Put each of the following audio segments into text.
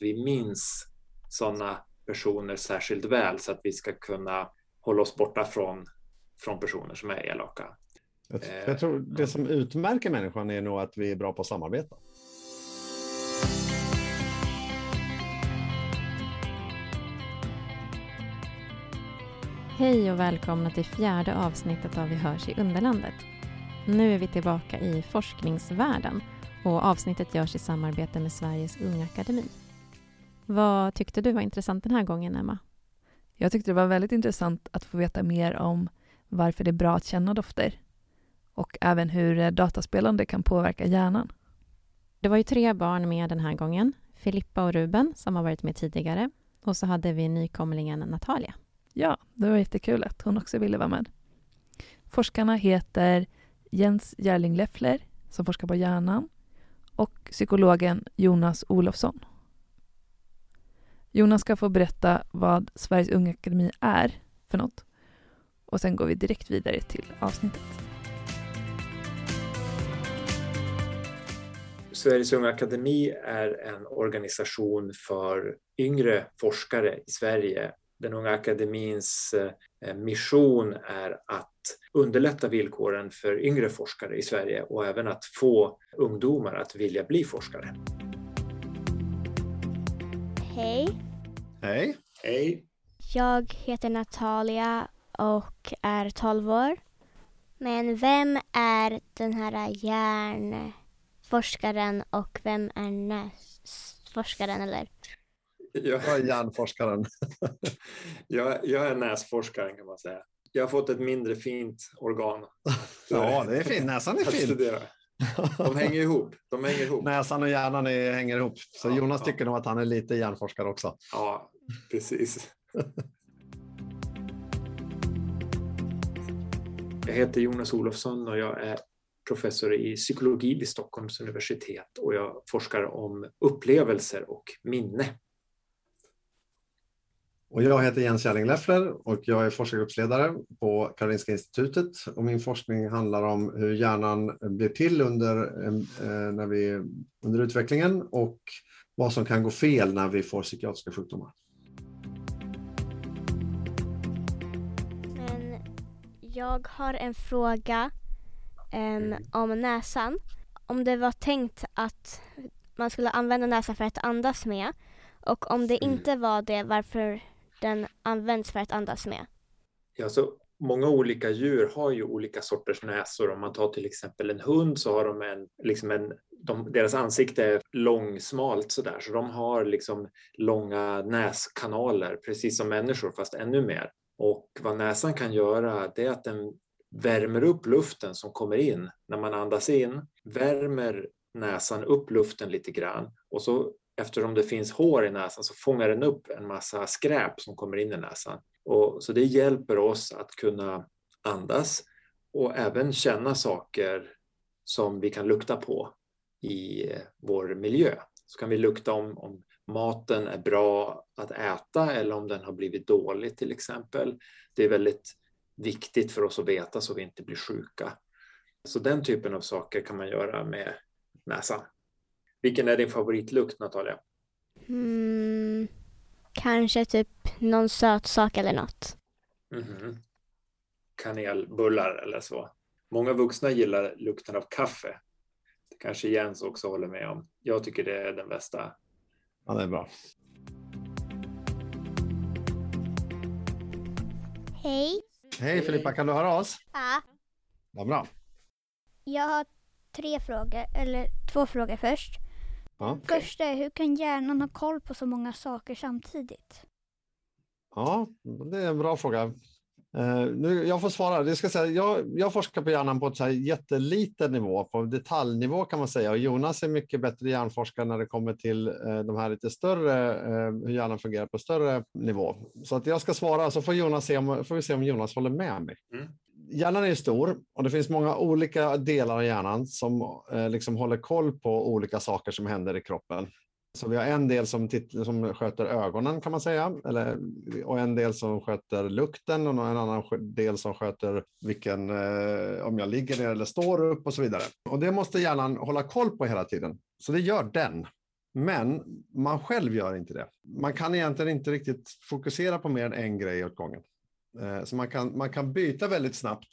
vi minns sådana personer särskilt väl så att vi ska kunna hålla oss borta från, från personer som är elaka. Jag, jag tror det som utmärker människan är nog att vi är bra på att samarbeta. Hej och välkomna till fjärde avsnittet av Vi hörs i Underlandet. Nu är vi tillbaka i forskningsvärlden och avsnittet görs i samarbete med Sveriges Unga Akademi. Vad tyckte du var intressant den här gången, Emma? Jag tyckte det var väldigt intressant att få veta mer om varför det är bra att känna dofter och även hur dataspelande kan påverka hjärnan. Det var ju tre barn med den här gången. Filippa och Ruben som har varit med tidigare och så hade vi nykomlingen Natalia. Ja, det var jättekul att hon också ville vara med. Forskarna heter Jens Järling Leffler som forskar på hjärnan och psykologen Jonas Olofsson. Jonas ska få berätta vad Sveriges Unga Akademi är för något och sen går vi direkt vidare till avsnittet. Sveriges Unga Akademi är en organisation för yngre forskare i Sverige. Den Unga Akademins eh, mission är att underlätta villkoren för yngre forskare i Sverige och även att få ungdomar att vilja bli forskare. Hej. Hej. Hej. Jag heter Natalia och är 12 år. Men vem är den här hjärnforskaren och vem är näsforskaren eller? Jag är hjärnforskaren. jag, jag är näsforskaren kan man säga. Jag har fått ett mindre fint organ. ja, det är fint. Näsan är fin. De hänger ihop. De hänger ihop. Näsan och hjärnan är, hänger ihop. Så ja, Jonas ja. tycker nog att han är lite hjärnforskare också. Ja, precis. Jag heter Jonas Olofsson och jag är professor i psykologi vid Stockholms universitet och jag forskar om upplevelser och minne. Och jag heter Jens Kärling Leffler och jag är forskargruppsledare på Karolinska institutet. Och min forskning handlar om hur hjärnan blir till under, eh, eh, när vi, under utvecklingen och vad som kan gå fel när vi får psykiatriska sjukdomar. Jag har en fråga um, om näsan. Om det var tänkt att man skulle använda näsan för att andas med och om det inte var det, varför den används för att andas med? Ja, så många olika djur har ju olika sorters näsor. Om man tar till exempel en hund så har de en, liksom en de, deras ansikte är långsmalt sådär, så de har liksom långa näskanaler, precis som människor, fast ännu mer. Och vad näsan kan göra, det är att den värmer upp luften som kommer in. När man andas in värmer näsan upp luften lite grann och så eftersom det finns hår i näsan så fångar den upp en massa skräp som kommer in i näsan. Och, så det hjälper oss att kunna andas och även känna saker som vi kan lukta på i eh, vår miljö. Så kan vi lukta om, om maten är bra att äta eller om den har blivit dålig till exempel. Det är väldigt viktigt för oss att veta så vi inte blir sjuka. Så den typen av saker kan man göra med näsan. Vilken är din favoritlukt, Natalia? Mm, kanske typ någon söt sak eller något. Mm -hmm. Kanelbullar eller så. Många vuxna gillar lukten av kaffe. Det kanske Jens också håller med om. Jag tycker det är den bästa. Ja, det är bra. Hej. Hej Filippa, kan du höra oss? Ja. Vad bra. Jag har tre frågor, eller två frågor först. Okay. Första är, hur kan hjärnan ha koll på så många saker samtidigt? Ja, det är en bra fråga. Uh, nu, jag får svara. Det ska säga, jag, jag forskar på hjärnan på ett så här jätteliten nivå, på detaljnivå kan man säga. Och Jonas är mycket bättre hjärnforskare när det kommer till uh, de här lite större, uh, hur hjärnan fungerar på större nivå. Så att jag ska svara, så får, Jonas se om, får vi se om Jonas håller med mig. Mm hjärnan är stor och det finns många olika delar av hjärnan som liksom håller koll på olika saker som händer i kroppen. Så vi har en del som, som sköter ögonen kan man säga, eller, och en del som sköter lukten och en annan del som sköter vilken, eh, om jag ligger ner eller står upp och så vidare. Och det måste hjärnan hålla koll på hela tiden. Så det gör den. Men man själv gör inte det. Man kan egentligen inte riktigt fokusera på mer än en grej åt gången. Eh, så man kan, man kan byta väldigt snabbt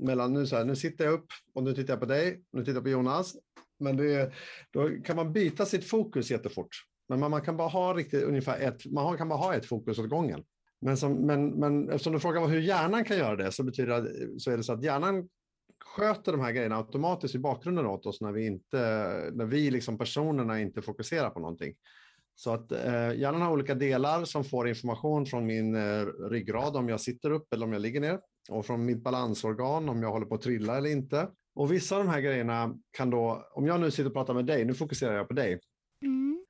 mellan nu så här, nu sitter jag upp och nu tittar jag på dig, nu tittar jag på Jonas. Men det, då kan man byta sitt fokus jättefort. Men man, man kan bara ha riktigt ungefär ett, man kan bara ha ett fokus åt gången. Men, som, men, men eftersom du frågar hur hjärnan kan göra det så betyder det, så är det så att hjärnan sköter de här grejerna automatiskt i bakgrunden åt oss när vi, inte, när vi liksom personerna inte fokuserar på någonting. Så att eh, hjärnan har olika delar som får information från min eh, ryggrad om jag sitter upp eller om jag ligger ner och från mitt balansorgan om jag håller på att trilla eller inte. Och vissa av de här grejerna kan då, om jag nu sitter och pratar med dig, nu fokuserar jag på dig. Mm.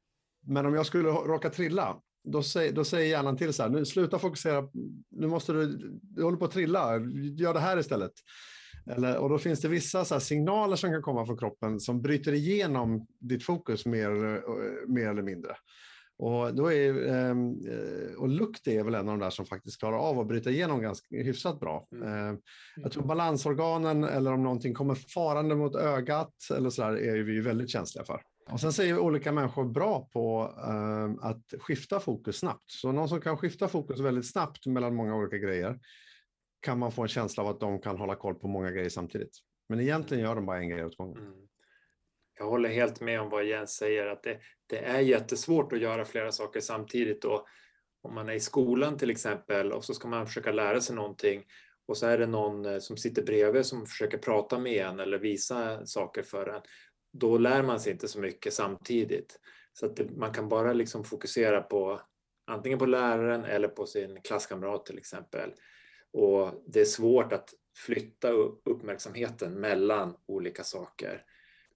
Men om jag skulle råka trilla, då säger, då säger hjärnan till så här, nu sluta fokusera, nu måste du, du håller på att trilla, gör det här istället. Eller, och då finns det vissa så signaler som kan komma från kroppen som bryter igenom ditt fokus mer, eh, mer eller mindre. Och, då är, ehm, eh, och lukt är väl en av de där som faktiskt klarar av att bryta igenom ganska hyfsat bra. Mm. Eh, jag tror balansorganen eller om någonting kommer farande mot ögat eller så där är vi väldigt känsliga för. Och sen säger olika människor bra på eh, att skifta fokus snabbt. Så någon som kan skifta fokus väldigt snabbt mellan många olika grejer kan man få en känsla av att de kan hålla koll på många grejer samtidigt. Men egentligen gör de bara en grej åt gången. Mm. Jag håller helt med om vad Jens säger, att det, det, är jättesvårt att göra flera saker samtidigt. Och om man är i skolan till exempel och så ska man försöka lära sig någonting och så är det någon eh, som sitter bredvid som försöker prata med en eller visa saker för en. Då lär man sig inte så mycket samtidigt. Så att det, man kan bara liksom fokusera på antingen på läraren eller på sin klasskamrat till exempel. Och det är svårt att flytta uppmärksamheten mellan olika saker.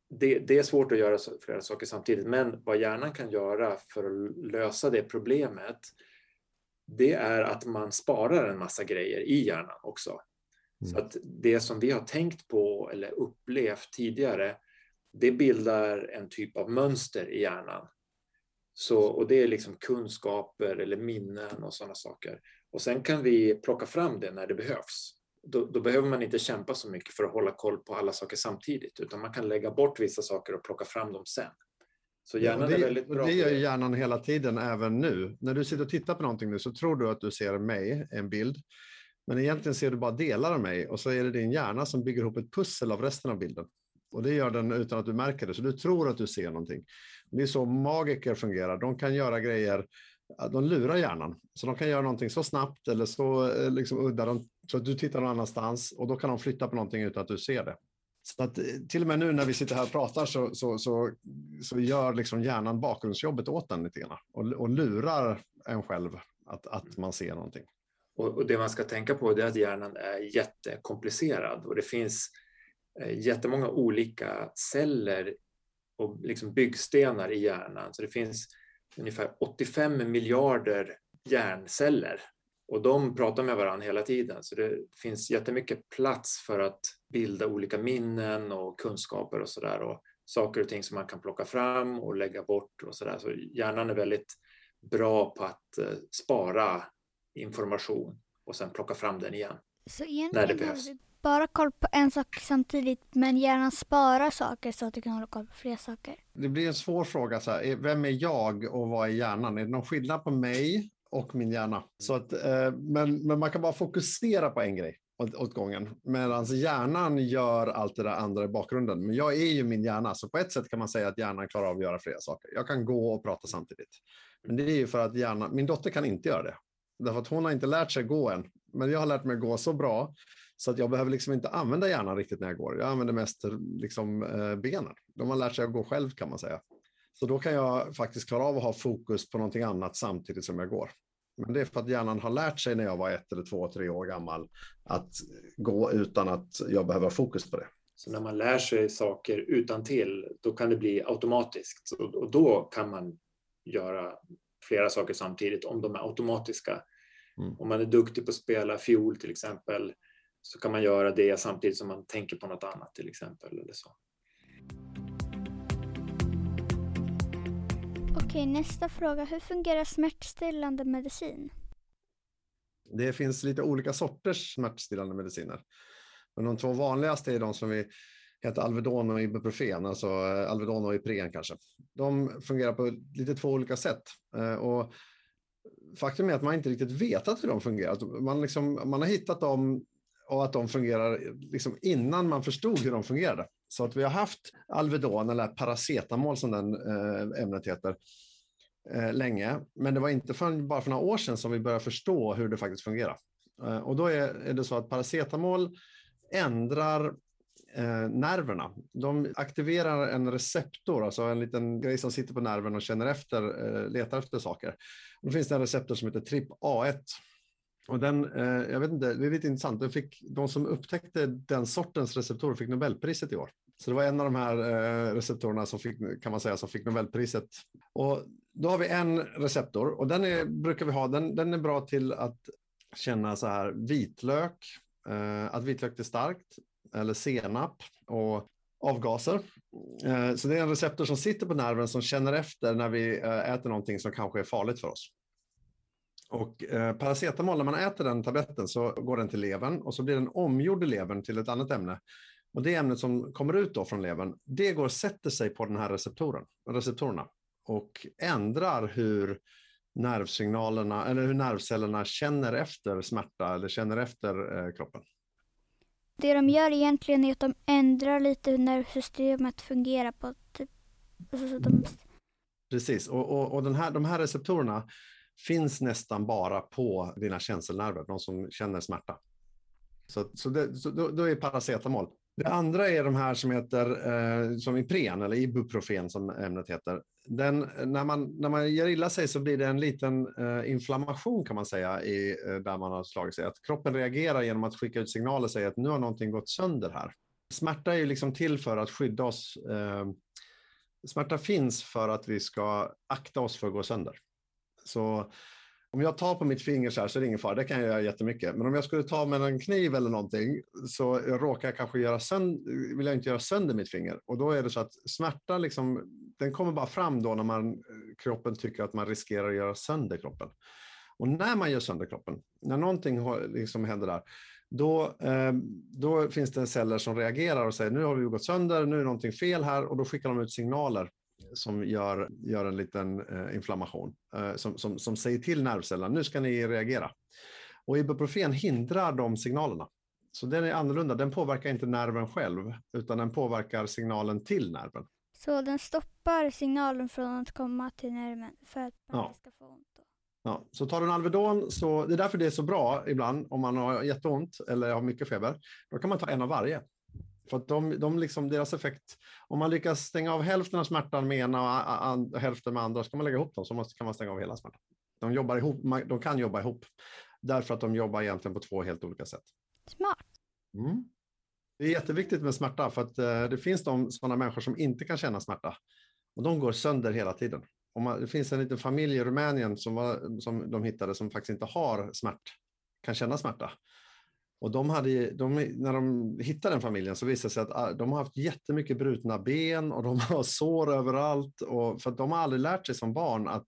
Det, det, är svårt att göra flera saker samtidigt, men vad hjärnan kan göra för att lösa det problemet, det är att man sparar en massa grejer i hjärnan också. Mm. Så att det som vi har tänkt på eller upplevt tidigare, det bildar en typ av mönster i hjärnan. Så, och det är liksom kunskaper eller minnen och sådana saker. Och sen kan vi plocka fram det när det behövs. Då, då, behöver man inte kämpa så mycket för att hålla koll på alla saker samtidigt, utan man kan lägga bort vissa saker och plocka fram dem sen. Så hjärnan det, är väldigt bra. Det gör hjärnan hela tiden, även nu. När du sitter och tittar på någonting nu så tror du att du ser mig, en bild. Men egentligen ser du bara delar av mig och så är det din hjärna som bygger ihop ett pussel av resten av bilden. Och det gör den utan att du märker det, så du tror att du ser någonting. Det är så magiker fungerar. De kan göra grejer de lurar hjärnan. Så de kan göra någonting så snabbt eller så eh, liksom udda så att du tittar någon annanstans och då kan de flytta på någonting utan att du ser det. Så att eh, till och med nu när vi sitter här och pratar så, så, så, så gör liksom hjärnan bakgrundsjobbet åt en lite grann och, och lurar en själv att, att man ser någonting. Och, och det man ska tänka på är att hjärnan är jättekomplicerad och det finns eh, jättemånga olika celler och liksom byggstenar i hjärnan. Så det finns ungefär 85 miljarder hjärnceller. Och de pratar med varandra hela tiden. Så det finns jättemycket plats för att bilda olika minnen och kunskaper och sådär. Och saker och ting som man kan plocka fram och lägga bort och sådär. Så hjärnan är väldigt bra på att eh, spara information och sen plocka fram den igen så när det behövs bara koll på en sak samtidigt men gärna spara saker så att du kan hålla koll på fler saker? Det blir en svår fråga. Så här. Vem är jag och vad är hjärnan? Är det någon skillnad på mig och min hjärna? Så att, eh, men, men man kan bara fokusera på en grej åt, åt gången. Medan hjärnan gör allt det där andra i bakgrunden. Men jag är ju min hjärna, så på ett sätt kan man säga att hjärnan klarar av att göra flera saker. Jag kan gå och prata samtidigt. Men det är ju för att hjärnan, min dotter kan inte göra det. Därför att hon har inte lärt sig gå än. Men jag har lärt mig gå så bra så att jag behöver liksom inte använda hjärnan riktigt när jag går. Jag använder mest liksom, eh, benen. De har lärt sig att gå själv kan man säga. Så då kan jag faktiskt klara av att ha fokus på någonting annat samtidigt som jag går. Men det är för att hjärnan har lärt sig när jag var ett eller två, tre år gammal att gå utan att jag behöver ha fokus på det. Så när man lär sig saker utan till, då kan det bli automatiskt och då kan man göra flera saker samtidigt om de är automatiska. Mm. Om man är duktig på att spela fiol till exempel så kan man göra det samtidigt som man tänker på något annat till exempel. Eller så. Okej, nästa fråga. Hur fungerar smärtstillande medicin? Det finns lite olika sorters smärtstillande mediciner. Men de två vanligaste är de som vi heter Alvedon och Ibuprofen, alltså eh, Alvedon och Ipren kanske. De fungerar på lite två olika sätt. Eh, och faktum är att man inte riktigt vetat hur de fungerar. Man, liksom, man har hittat dem och att de fungerar liksom innan man förstod hur de fungerade. Så att vi har haft Alvedon, eller paracetamol som den eh, ämnet heter, eh, länge. Men det var inte förrän bara för några år sedan som vi började förstå hur det faktiskt fungerar. Eh, och då är, är det så att paracetamol ändrar eh, nerverna. De aktiverar en receptor, alltså en liten grej som sitter på nerven och känner efter, eh, letar efter saker. Då finns det en receptor som heter TRIP-A1. Och den, eh, jag vet inte, det är lite intressant. De, fick, de som upptäckte den sortens receptorer fick Nobelpriset i år. Så det var en av de här eh, receptorerna som fick, kan man säga, som fick Nobelpriset. Och då har vi en receptor och den är, brukar vi ha, den, den är bra till att känna så här vitlök, eh, att vitlök är starkt, eller senap och avgaser. Eh, så det är en receptor som sitter på nerven som känner efter när vi eh, äter någonting som kanske är farligt för oss. Och eh, paracetamol, när man äter den tabletten så går den till levern och så blir den omgjord i levern till ett annat ämne. Och det ämnet som kommer ut då från levern, det går och sätter sig på den här receptoren, receptorerna och ändrar hur nervsignalerna eller hur nervcellerna känner efter smärta eller känner efter eh, kroppen. Det de gör egentligen är att de ändrar lite hur nervsystemet fungerar på typ... Precis, och, och, och den här, de här receptorerna finns nästan bara på dina känselnerver, de som känner smärta. Så, så, det, så då, då, är paracetamol. Det andra är de här som heter eh, som Ipren eller Ibuprofen som ämnet heter. Den, när, man, när man gör illa sig så blir det en liten eh, inflammation kan man säga i, eh, där man har slagit sig. Att kroppen reagerar genom att skicka ut signaler och säga att nu har någonting gått sönder här. Smärta är ju liksom till för att skydda oss. Eh, smärta finns för att vi ska akta oss för att gå sönder. Så om jag tar på mitt finger så här så är det ingen fara, det kan jag göra jättemycket. Men om jag skulle ta med en kniv eller någonting så råkar jag kanske göra sönder, vill jag inte göra sönder mitt finger. Och då är det så att smärta liksom, den kommer bara fram då när man, kroppen tycker att man riskerar att göra sönder kroppen. Och när man gör sönder kroppen, när någonting liksom händer där, då, eh, då finns det celler som reagerar och säger nu har vi gått sönder, nu är någonting fel här och då skickar de ut signaler som gör, gör en liten eh, inflammation eh, som, som, som säger till nervcellerna, nu ska ni reagera. Och ibuprofen hindrar de signalerna. Så den är annorlunda, den påverkar inte nerven själv, utan den påverkar signalen till nerven. Så den stoppar signalen från att komma till nerven för att man ja. ska få ont? Då. Ja, så tar du en Alvedon, så, det är därför det är så bra ibland om man har jätteont eller har mycket feber. Då kan man ta en av varje. För att de, de liksom, deras effekt, om man lyckas stänga av hälften av smärtan med ena och hälften med andra, ska man lägga ihop dem så måste, kan man stänga av hela smärtan. De, jobbar ihop, de kan jobba ihop, därför att de jobbar egentligen på två helt olika sätt. Smart. Mm. Det är jätteviktigt med smärta, för att uh, det finns de sådana människor som inte kan känna smärta. Och de går sönder hela tiden. Och man, det finns en liten familj i Rumänien som, var, som de hittade som faktiskt inte har smärt, kan känna smärta. Och de hade, de, när de hittade den familjen så visade det sig att ah, de har haft jättemycket brutna ben och de har sår överallt. Och, för att de har aldrig lärt sig som barn att,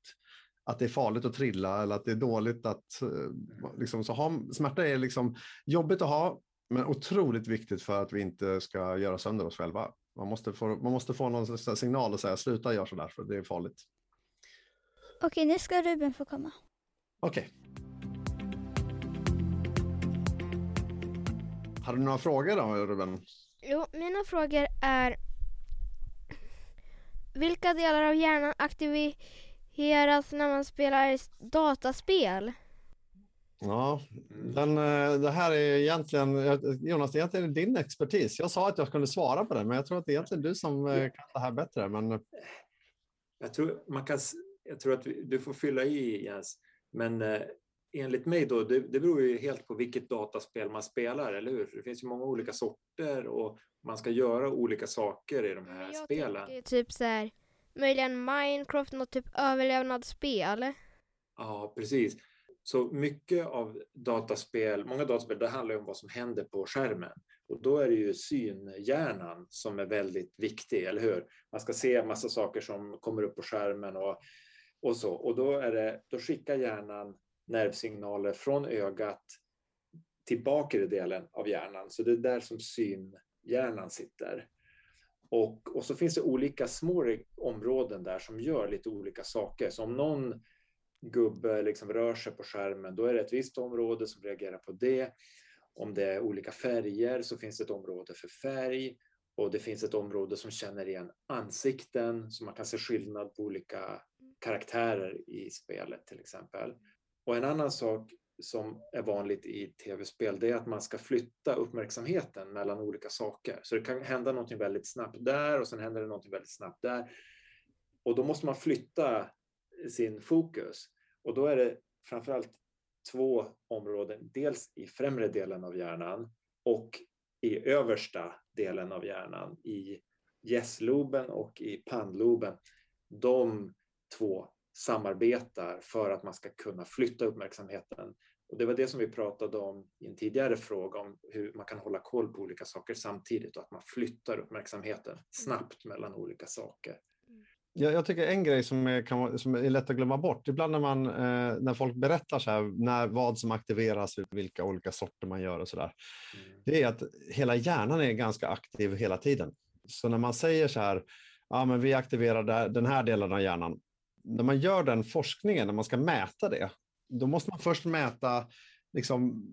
att det är farligt att trilla eller att det är dåligt att... Eh, liksom, så ha, smärta är liksom jobbigt att ha, men otroligt viktigt för att vi inte ska göra sönder oss själva. Man måste få, man måste få någon signal och säga sluta göra sådär för det är farligt. Okej, nu ska Ruben få komma. Okej. Har du några frågor då, Ruben? Jo, mina frågor är vilka delar av hjärnan aktiveras när man spelar dataspel? Ja, den, eh, det här är egentligen, Jonas, egentligen är din expertis. Jag sa att jag kunde svara på det, men jag tror att det är egentligen du som eh, kan det här bättre. Men... Jag, tror, man kan, jag tror att du får fylla i, Jens. Men eh, enligt mig då, det, det beror ju helt på vilket dataspel man spelar, eller hur? För det finns ju många olika sorter och man ska göra olika saker i de här jag spelen. Jag typ så här, möjligen Minecraft, något typ överlevnadsspel. Ja, precis. Så mycket av dataspel, många dataspel, det handlar ju om vad som händer på skärmen. Och då är det ju synhjärnan som är väldigt viktig, eller hur? Man ska se massa saker som kommer upp på skärmen och, och så. Och då, är det, då skickar hjärnan nervsignaler från ögat till bakre delen av hjärnan. Så det är där som synhjärnan sitter. Och, och så finns det olika små områden där som gör lite olika saker. Så om någon gubbe liksom rör sig på skärmen, då är det ett visst område som reagerar på det. Om det är olika färger så finns det ett område för färg och det finns ett område som känner igen ansikten så man kan se skillnad på olika karaktärer i spelet till exempel. Och en annan sak som är vanligt i tv-spel det är att man ska flytta uppmärksamheten mellan olika saker. Så det kan hända någonting väldigt snabbt där och sen händer det någonting väldigt snabbt där. Och då måste man flytta sin fokus. Och då är det framförallt två områden. Dels i främre delen av hjärnan och i översta delen av hjärnan, i gässloben och i pannloben. De två samarbetar för att man ska kunna flytta uppmärksamheten. Och det var det som vi pratade om i en tidigare fråga om hur man kan hålla koll på olika saker samtidigt och att man flyttar uppmärksamheten snabbt mellan olika saker. Jag, jag tycker en grej som är, kan, som är lätt att glömma bort, ibland när, man, eh, när folk berättar så här, när, vad som aktiveras, vilka olika sorter man gör och så där, mm. det är att hela hjärnan är ganska aktiv hela tiden. Så när man säger så här, ja, men vi aktiverar den här delen av hjärnan, när man gör den forskningen, när man ska mäta det, då måste man först mäta liksom,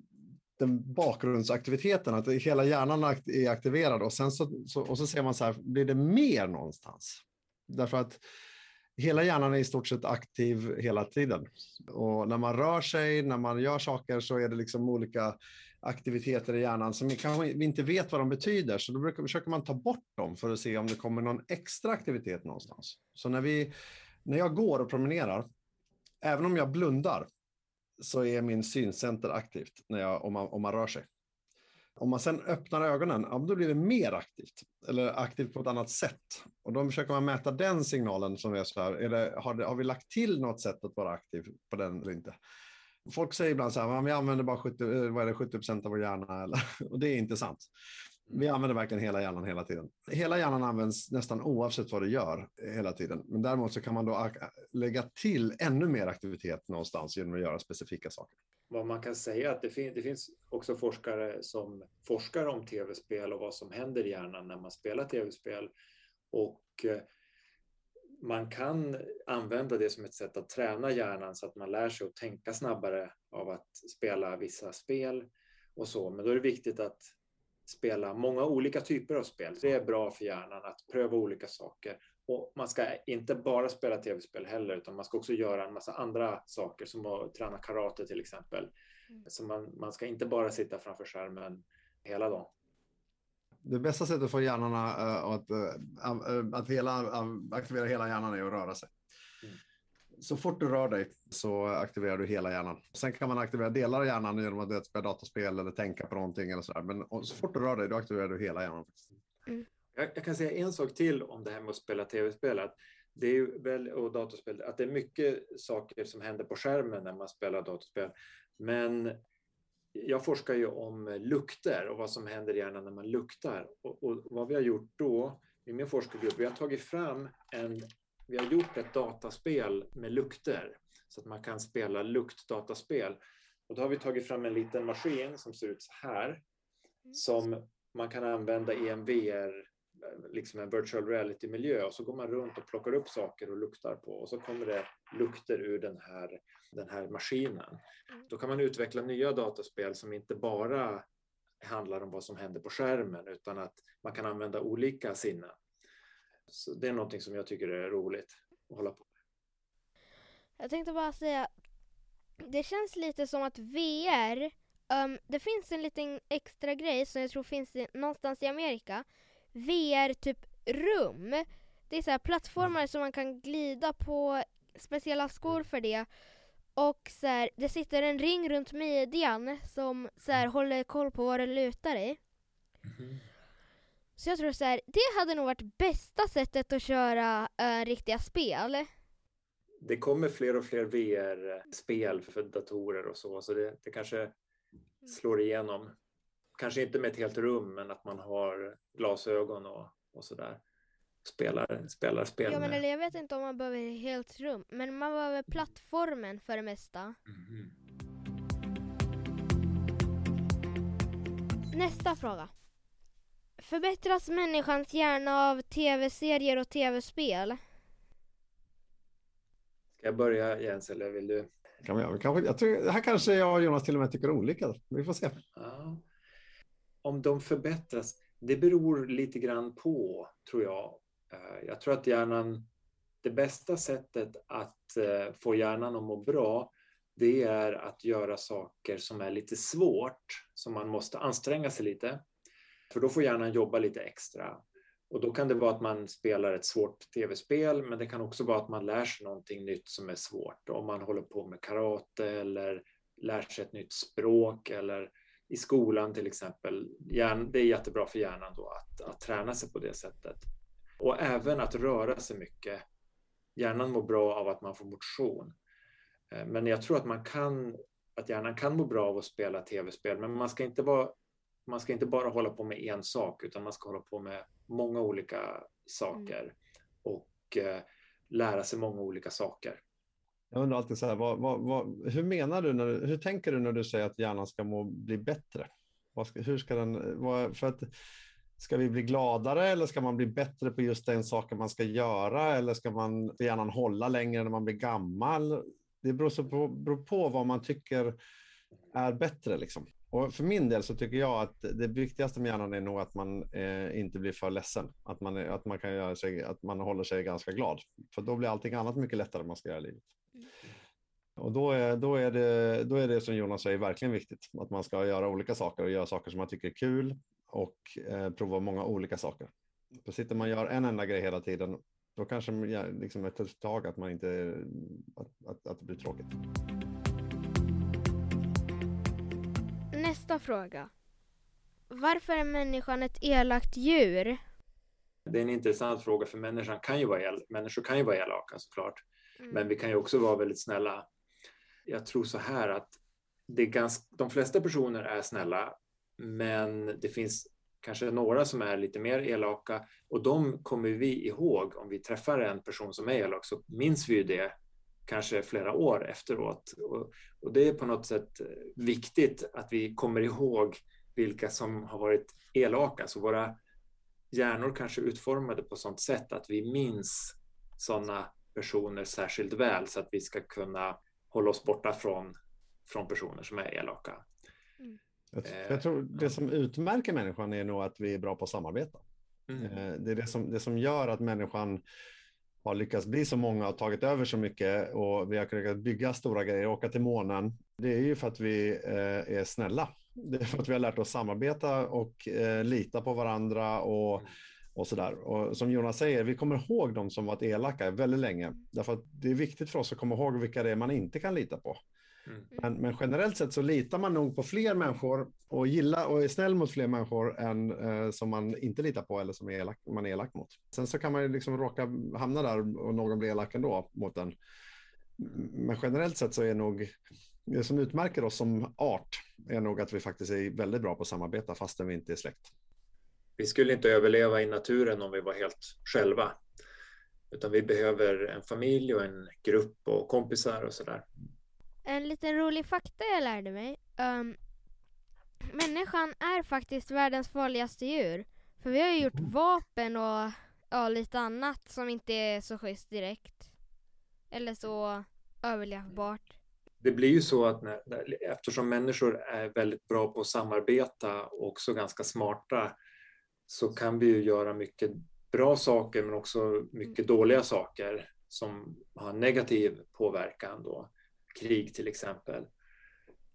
den bakgrundsaktiviteten, att hela hjärnan är aktiverad och sen så, så, och så ser man så här, blir det mer någonstans? Därför att hela hjärnan är i stort sett aktiv hela tiden. Och när man rör sig, när man gör saker så är det liksom olika aktiviteter i hjärnan som vi kanske inte vet vad de betyder. Så då brukar, försöker man ta bort dem för att se om det kommer någon extra aktivitet någonstans. Så när, vi, när jag går och promenerar, även om jag blundar, så är min syncenter aktivt när jag, om, man, om man rör sig. Om man sen öppnar ögonen, ja, då blir det mer aktivt, eller aktivt på ett annat sätt. Och då försöker man mäta den signalen som är så här, är det, har, det, har vi lagt till något sätt att vara aktiv på den eller inte? Folk säger ibland så här, vi använder bara 70, eh, vad är det, 70 procent av vår hjärna, eller, och det är inte sant. Vi använder verkligen hela hjärnan hela tiden. Hela hjärnan används nästan oavsett vad du gör eh, hela tiden. Men däremot så kan man då ah, ah, lägga till ännu mer aktivitet någonstans genom att göra specifika saker vad man kan säga att det, fin det finns också forskare som forskar om tv-spel och vad som händer i hjärnan när man spelar tv-spel. Och eh, man kan använda det som ett sätt att träna hjärnan så att man lär sig att tänka snabbare av att spela vissa spel och så. Men då är det viktigt att spela många olika typer av spel. Det är bra för hjärnan att pröva olika saker och man ska inte bara spela tv-spel heller, utan man ska också göra en massa andra saker, som att träna karate till exempel. Mm. Så man, man ska inte bara sitta framför skärmen hela dagen. Det bästa sättet att få hjärnan uh, att, uh, att hela, uh, aktivera hela hjärnan är att röra sig. Så fort du rör dig så aktiverar du hela hjärnan. Sen kan man aktivera delar av hjärnan genom att spela dataspel eller tänka på någonting eller så där. Men så fort du rör dig, då aktiverar du hela hjärnan. Mm. Jag, jag, kan säga en sak till om det här med att spela tv-spel. Det är väl, och datorspel, att det är mycket saker som händer på skärmen när man spelar datorspel. Men jag forskar ju om lukter och vad som händer i hjärnan när man luktar. Och, och vad vi har gjort då i min forskargrupp, vi har tagit fram en, vi har gjort ett dataspel med lukter så att man kan spela luktdataspel. Och då har vi tagit fram en liten maskin som ser ut så här mm. som man kan använda i en VR liksom en virtual reality-miljö och så går man runt och plockar upp saker och luktar på och så kommer det lukter ur den här, den här maskinen. Mm. Då kan man utveckla nya dataspel som inte bara handlar om vad som händer på skärmen utan att man kan använda olika sinnen. Så det är någonting som jag tycker är roligt att hålla på med. Jag tänkte bara säga, det känns lite som att VR, um, det finns en liten extra grej som jag tror finns i, någonstans i Amerika VR typ rum. Det är så här plattformar som man kan glida på, speciella skor för det. Och så här, det sitter en ring runt midjan som så här, håller koll på vad du lutar i. Mm. Så jag tror så här, det hade nog varit bästa sättet att köra äh, riktiga spel. Det kommer fler och fler VR-spel för datorer och så, så det, det kanske slår igenom kanske inte med ett helt rum, men att man har glasögon och, och sådär. Spelar, spelar spel Ja, men eller jag vet inte om man behöver ett helt rum, men man behöver plattformen för det mesta. Mm. Nästa fråga. Förbättras människans hjärna av tv-serier och tv-spel? Ska jag börja Jens eller vill du? Kan vi, kanske, jag tror, här kanske jag och Jonas till och med tycker olika. Vi får se. Ja. Om de förbättras, det beror lite grann på, tror jag. Eh, jag tror att hjärnan, det bästa sättet att eh, få hjärnan att må bra, det är att göra saker som är lite svårt, som man måste anstränga sig lite. För då får hjärnan jobba lite extra. Och då kan det vara att man spelar ett svårt tv-spel, men det kan också vara att man lär sig någonting nytt som är svårt. Om man håller på med karate eller lär sig ett nytt språk eller i skolan till exempel. Det är jättebra för hjärnan då att, att träna sig på det sättet. Och även att röra sig mycket. Hjärnan mår bra av att man får motion. Eh, men jag tror att man kan, att hjärnan kan må bra av att spela tv-spel, men man ska inte vara man ska inte bara hålla på med en sak utan man ska hålla på med många olika saker mm. och eh, lära sig många olika saker. Jag undrar alltid så här, vad, vad, vad, hur menar du, när, hur tänker du när du säger att hjärnan ska må, bli bättre? Ska, hur ska den, för att, ska vi bli gladare eller ska man bli bättre på just den saken man ska göra eller ska man hjärnan hålla längre när man blir gammal? Det beror, så på, beror på vad man tycker är bättre. Liksom. Och för min del så tycker jag att det viktigaste med hjärnan är nog att man eh, inte blir för ledsen. Att man, att, man kan göra sig, att man håller sig ganska glad. För då blir allting annat mycket lättare man ska göra i livet. Mm. Och då är, då, är det, då är det som Jonas säger verkligen viktigt. Att man ska göra olika saker och göra saker som man tycker är kul och eh, prova många olika saker. För sitter man och gör en enda grej hela tiden, då kanske liksom ett tag att, man inte, att, att, att det blir tråkigt. Nästa fråga. Varför är människan ett elakt djur? Det är en intressant fråga för människan kan ju vara el människor kan ju vara elaka såklart. Mm. Men vi kan ju också vara väldigt snälla. Jag tror så här att det är ganska, de flesta personer är snälla, men det finns kanske några som är lite mer elaka och de kommer vi ihåg om vi träffar en person som är elak så minns vi ju det kanske flera år efteråt. Och, och, det är på något sätt eh, viktigt att vi kommer ihåg vilka som har varit elaka. Så våra hjärnor kanske är utformade på sådant sätt att vi minns sådana personer särskilt väl så att vi ska kunna hålla oss borta från, från personer som är elaka. Mm. Jag, jag, tror det som utmärker människan är nog att vi är bra på att samarbeta. Mm. Eh, det är det som, det som gör att människan har lyckats bli så många och tagit över så mycket och vi har kunnat bygga stora grejer, åka till månen. Det är ju för att vi eh, är snälla. Det är för att vi har lärt oss samarbeta och eh, lita på varandra och, mm. och sådär. Och som Jonas säger, vi kommer ihåg de som varit elaka väldigt länge. Därför att det är viktigt för oss att komma ihåg vilka det är man inte kan lita på. Mm. Men, men, generellt sett så litar man nog på fler människor och gillar och är snäll mot fler människor än eh, som man inte litar på eller som är elak, man är elak mot. Sen så kan man ju liksom råka hamna där och någon blir elak ändå mot en. Men generellt sett så är nog det som utmärker oss som art är nog att vi faktiskt är väldigt bra på att samarbeta fastän vi inte är släkt. Vi skulle inte överleva i naturen om vi var helt själva. Utan vi behöver en familj och en grupp och kompisar och sådär. En liten rolig fakta jag lärde mig. Um, människan är faktiskt världens farligaste djur. För vi har ju gjort vapen och ja, lite annat som inte är så schysst direkt. Eller så överlevbart. Det blir ju så att när, eftersom människor är väldigt bra på att samarbeta och också ganska smarta så kan vi ju göra mycket bra saker men också mycket mm. dåliga saker som har negativ påverkan då krig till exempel.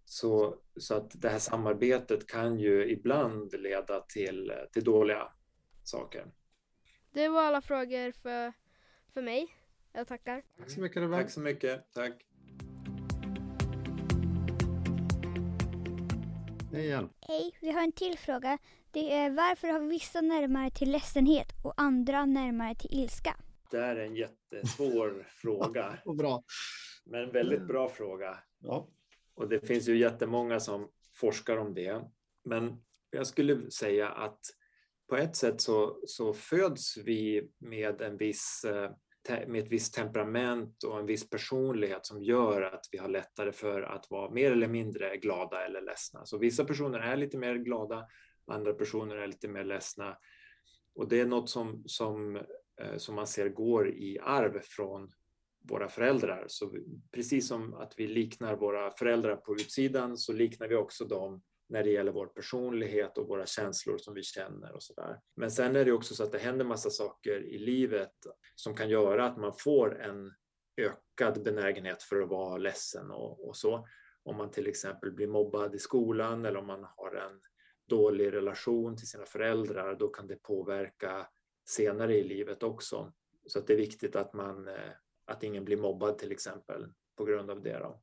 Så, så att det här samarbetet kan ju ibland leda till, till dåliga saker. Det var alla frågor för, för mig. Jag tackar. Tack så mycket. Tack så mycket. Tack. Hej igen. Hej, vi har en till fråga. Det är varför har vissa närmare till ledsenhet och andra närmare till ilska? Det är en jättesvår fråga. Och bra. Men en väldigt mm. bra fråga. Ja. Och det finns ju jättemånga som forskar om det. Men jag skulle säga att på ett sätt så, så föds vi med, en viss, eh, med ett visst temperament och en viss personlighet som gör att vi har lättare för att vara mer eller mindre glada eller ledsna. Så vissa personer är lite mer glada, andra personer är lite mer ledsna. Och det är något som, som, eh, som man ser går i arv från våra föräldrar. Så precis som att vi liknar våra föräldrar på utsidan så liknar vi också dem när det gäller vår personlighet och våra känslor som vi känner och sådär. Men sen är det också så att det händer massa saker i livet som kan göra att man får en ökad benägenhet för att vara ledsen och, och så. Om man till exempel blir mobbad i skolan eller om man har en dålig relation till sina föräldrar, då kan det påverka senare i livet också. Så att det är viktigt att, man, eh, att ingen blir mobbad till exempel på grund av det. Då.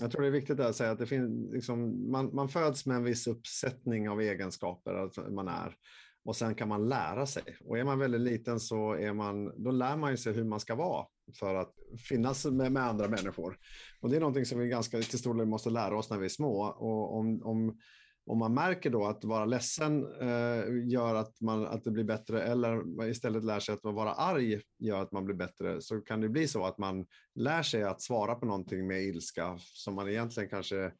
Jag tror det är viktigt att säga att det finns, liksom, man, man föds med en viss uppsättning av egenskaper att man är och sen kan man lära sig. Och är man väldigt liten så är man, då lär man sig hur man ska vara för att finnas med, med andra människor. Och det är någonting som vi ganska till stor del måste lära oss när vi är små. Och om, om om man märker då att vara ledsen eh, gör att, man, att det blir bättre eller istället lär sig att vara arg gör att man blir bättre så kan det bli så att man lär sig att svara på någonting med ilska som man egentligen kanske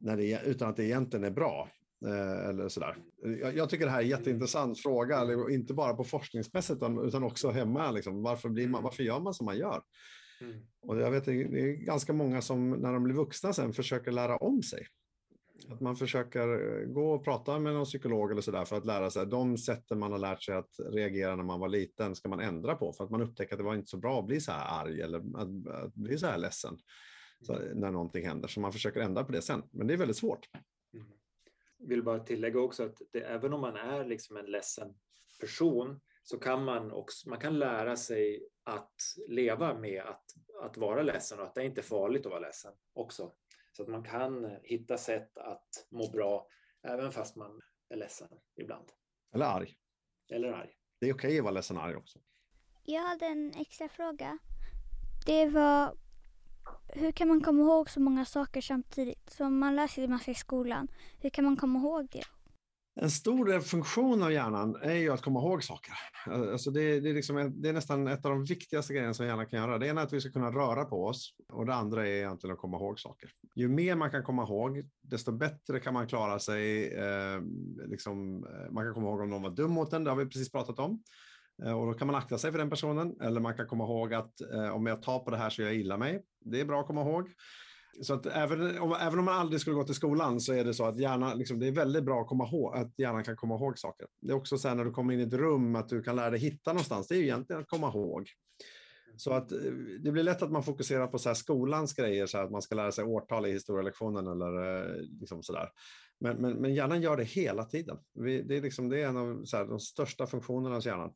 när det, utan att det egentligen är bra. Eh, eller sådär. Jag, jag, tycker det här är en jätteintressant fråga, inte bara på forskningsmässigt utan också hemma. Liksom. Varför, blir man, varför gör man som man gör? Mm. Och jag vet, det är ganska många som när de blir vuxna sen försöker lära om sig. Att man försöker eh, gå och prata med någon psykolog eller sådär för att lära sig de sätten man har lärt sig att reagera när man var liten ska man ändra på för att man upptäcker att det var inte så bra att bli så här arg eller att, att bli så här ledsen så, mm. när någonting händer. Så man försöker ändra på det sen. Men det är väldigt svårt. Mm. Vill bara tillägga också att det, även om man är liksom en ledsen person så kan man också man kan lära sig att leva med att, att vara ledsen och att det är inte är farligt att vara ledsen också. Så att man kan hitta sätt att må bra även fast man är ledsen ibland. Eller arg. Eller arg. Det är okej okay att vara ledsen och arg också. Jag hade en extra fråga. Det var hur kan man komma ihåg så många saker samtidigt? Som man läser en massa i skolan. Hur kan man komma ihåg det? En stor funktion av hjärnan är ju att komma ihåg saker. Alltså det, det, är liksom, det är nästan ett av de viktigaste grejerna som hjärnan kan göra. Det ena är att vi ska kunna röra på oss och det andra är egentligen att komma ihåg saker. Ju mer man kan komma ihåg, desto bättre kan man klara sig. Eh, liksom, eh, man kan komma ihåg om någon var dum mot en, det har vi precis pratat om. Eh, och då kan man akta sig för den personen. Eller man kan komma ihåg att eh, om jag tar på det här så gör jag illa mig. Det är bra att komma ihåg. Så att även om, även om man aldrig skulle gå till skolan så är det så att hjärnan, liksom, det är väldigt bra att, komma ihåg, att hjärnan kan komma ihåg saker. Det är också så här när du kommer in i ett rum att du kan lära dig hitta någonstans. Det är ju egentligen att komma ihåg. Så att eh, det blir lätt att man fokuserar på så här skolans grejer, så att man ska lära sig årtal i historielektionen eller eh, liksom sådär. Men, men, men hjärnan gör det hela tiden. Vi, det, är liksom, det är en av här, de största funktionerna hos hjärnan.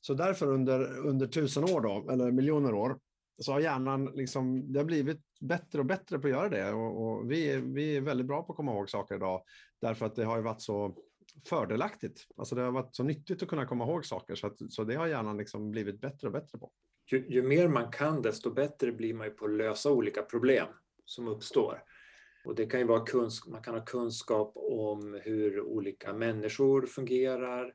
Så därför under, under tusen år, då, eller miljoner år, så har hjärnan liksom, det har blivit bättre och bättre på att göra det. Och, och vi, är, vi är väldigt bra på att komma ihåg saker idag, därför att det har varit så fördelaktigt. Alltså det har varit så nyttigt att kunna komma ihåg saker, så, att, så det har hjärnan liksom blivit bättre och bättre på. Ju, ju mer man kan, desto bättre blir man ju på att lösa olika problem som uppstår. Och det kan ju vara kunsk man kan ha kunskap om hur olika människor fungerar,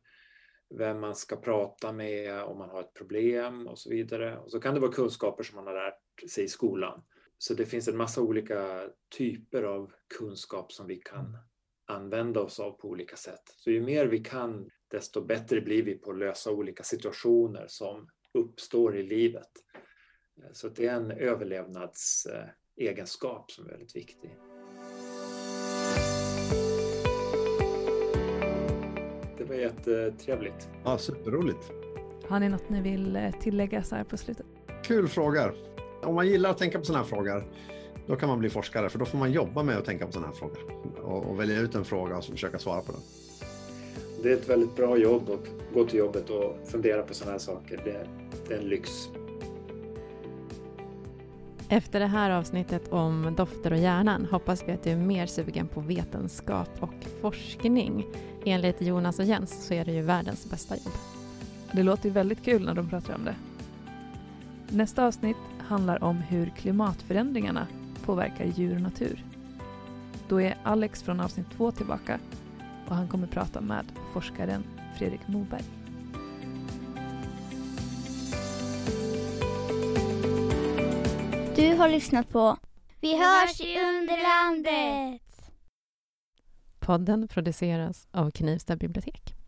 vem man ska prata med om man har ett problem och så vidare. Och så kan det vara kunskaper som man har lärt sig i skolan. Så det finns en massa olika typer av kunskap som vi kan använda oss av på olika sätt. Så ju mer vi kan, desto bättre blir vi på att lösa olika situationer som uppstår i livet. Så det är en överlevnadsegenskap som är väldigt viktig. var jättetrevligt. Ja, superroligt. Har ni något ni vill eh, tillägga så här på slutet? Kul frågor. Om man gillar att tänka på sådana här frågor, då kan man bli forskare, för då får man jobba med att tänka på sådana här frågor och, och välja ut en fråga och försöka svara på den. Det är ett väldigt bra jobb att gå till jobbet och fundera på sådana här saker. Det, det är en lyx. Efter det här avsnittet om dofter och hjärnan hoppas vi att du är mer sugen på vetenskap och forskning. Enligt Jonas och Jens så är det ju världens bästa jobb. Det låter ju väldigt kul när de pratar om det. Nästa avsnitt handlar om hur klimatförändringarna påverkar djur och natur. Då är Alex från avsnitt två tillbaka och han kommer prata med forskaren Fredrik Moberg. Du har lyssnat på Vi hörs i Underlandet! Podden produceras av Knivsta bibliotek.